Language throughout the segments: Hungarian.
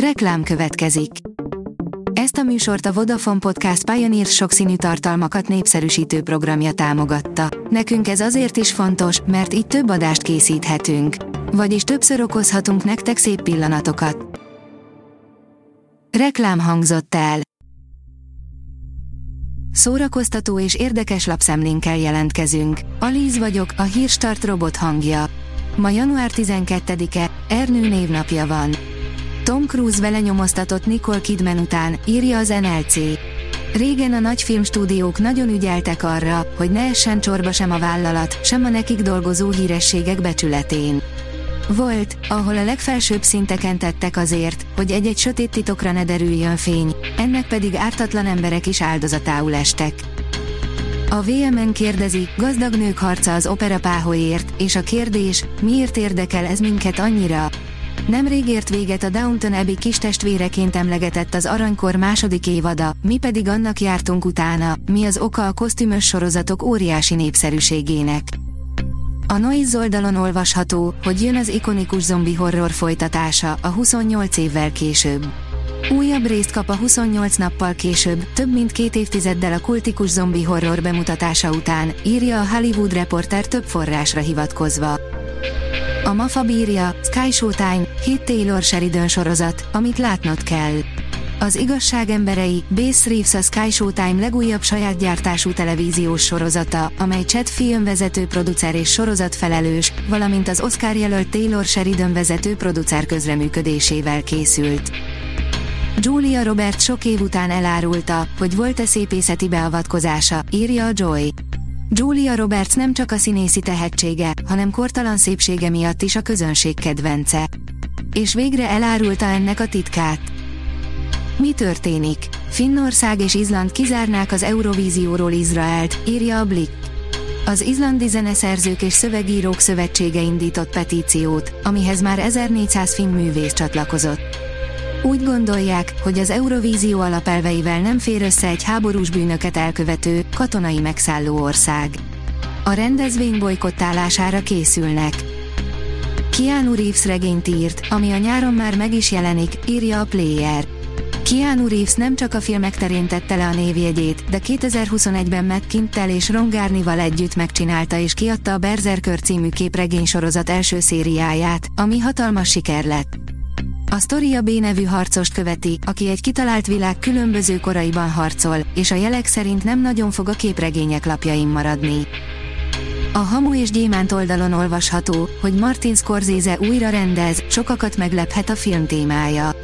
Reklám következik. Ezt a műsort a Vodafone Podcast Pioneer sokszínű tartalmakat népszerűsítő programja támogatta. Nekünk ez azért is fontos, mert így több adást készíthetünk. Vagyis többször okozhatunk nektek szép pillanatokat. Reklám hangzott el. Szórakoztató és érdekes lapszemlénkkel jelentkezünk. Alíz vagyok, a hírstart robot hangja. Ma január 12-e, Ernő névnapja van. Tom Cruise vele nyomoztatott Nicole Kidman után, írja az NLC. Régen a nagy filmstúdiók nagyon ügyeltek arra, hogy ne essen csorba sem a vállalat, sem a nekik dolgozó hírességek becsületén. Volt, ahol a legfelsőbb szinteken tettek azért, hogy egy-egy sötét titokra ne derüljön fény, ennek pedig ártatlan emberek is áldozatául estek. A VMN kérdezi, gazdag nők harca az operapáhoért, és a kérdés, miért érdekel ez minket annyira? Nemrég ért véget a Downton Abbey kis testvéreként emlegetett az Aranykor második évada, mi pedig annak jártunk utána, mi az oka a kosztümös sorozatok óriási népszerűségének. A Noise oldalon olvasható, hogy jön az ikonikus zombi horror folytatása, a 28 évvel később. Újabb részt kap a 28 nappal később, több mint két évtizeddel a kultikus zombi horror bemutatása után, írja a Hollywood Reporter több forrásra hivatkozva. A MAFA bírja, Sky Showtime, Hit Taylor Sheridan sorozat, amit látnod kell. Az igazság emberei, Base Reeves a Sky Showtime legújabb saját gyártású televíziós sorozata, amely Chad Film vezető producer és sorozat felelős, valamint az Oscar jelölt Taylor Sheridan vezető producer közreműködésével készült. Julia Robert sok év után elárulta, hogy volt-e szépészeti beavatkozása, írja a Joy. Julia Roberts nem csak a színészi tehetsége, hanem kortalan szépsége miatt is a közönség kedvence. És végre elárulta ennek a titkát. Mi történik? Finnország és Izland kizárnák az Eurovízióról Izraelt, írja a Blick. Az izlandi zeneszerzők és szövegírók szövetsége indított petíciót, amihez már 1400 finn művész csatlakozott. Úgy gondolják, hogy az Eurovízió alapelveivel nem fér össze egy háborús bűnöket elkövető, katonai megszálló ország. A rendezvény bolykottálására készülnek. Keanu Reeves regényt írt, ami a nyáron már meg is jelenik, írja a Player. Keanu Reeves nem csak a filmek terén tette le a névjegyét, de 2021-ben Matt Kinttel és Ron Garnival együtt megcsinálta és kiadta a Berserker című képregénysorozat első szériáját, ami hatalmas siker lett. A sztoria B nevű harcost követi, aki egy kitalált világ különböző koraiban harcol, és a jelek szerint nem nagyon fog a képregények lapjain maradni. A Hamu és Gyémánt oldalon olvasható, hogy Martin Scorsese újra rendez, sokakat meglephet a film témája.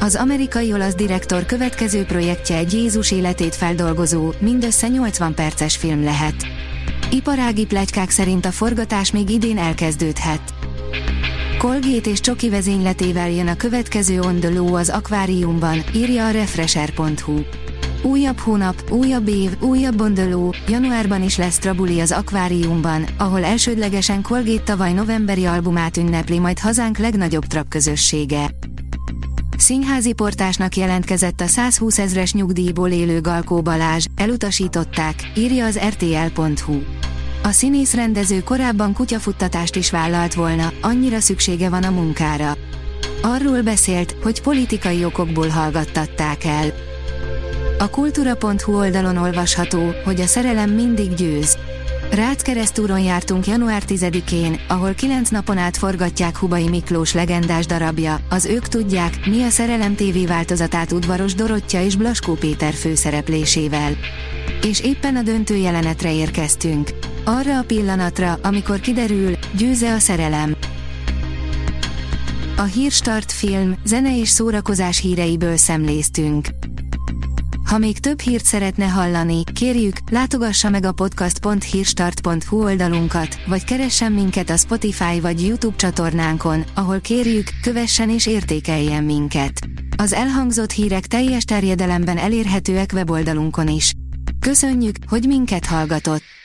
Az amerikai olasz direktor következő projektje egy Jézus életét feldolgozó, mindössze 80 perces film lehet. Iparági plegykák szerint a forgatás még idén elkezdődhet. Colgate és Csoki vezényletével jön a következő on the low az akváriumban, írja a Refresher.hu. Újabb hónap, újabb év, újabb low, januárban is lesz Trabuli az akváriumban, ahol elsődlegesen Colgate tavaly novemberi albumát ünnepli majd hazánk legnagyobb trap közössége. Színházi portásnak jelentkezett a 120 ezres nyugdíjból élő Galkó Balázs, elutasították, írja az rtl.hu. A színész rendező korábban kutyafuttatást is vállalt volna, annyira szüksége van a munkára. Arról beszélt, hogy politikai okokból hallgattatták el. A kultúra.hu oldalon olvasható, hogy a szerelem mindig győz. Rácz keresztúron jártunk január 10-én, ahol kilenc napon át forgatják Hubai Miklós legendás darabja, az ők tudják, mi a Szerelem TV változatát udvaros Dorottya és Blaskó Péter főszereplésével. És éppen a döntő jelenetre érkeztünk. Arra a pillanatra, amikor kiderül, győze a szerelem. A Hírstart film, zene és szórakozás híreiből szemléztünk. Ha még több hírt szeretne hallani, kérjük, látogassa meg a podcast.hírstart.hu oldalunkat, vagy keressen minket a Spotify vagy YouTube csatornánkon, ahol kérjük, kövessen és értékeljen minket. Az elhangzott hírek teljes terjedelemben elérhetőek weboldalunkon is. Köszönjük, hogy minket hallgatott!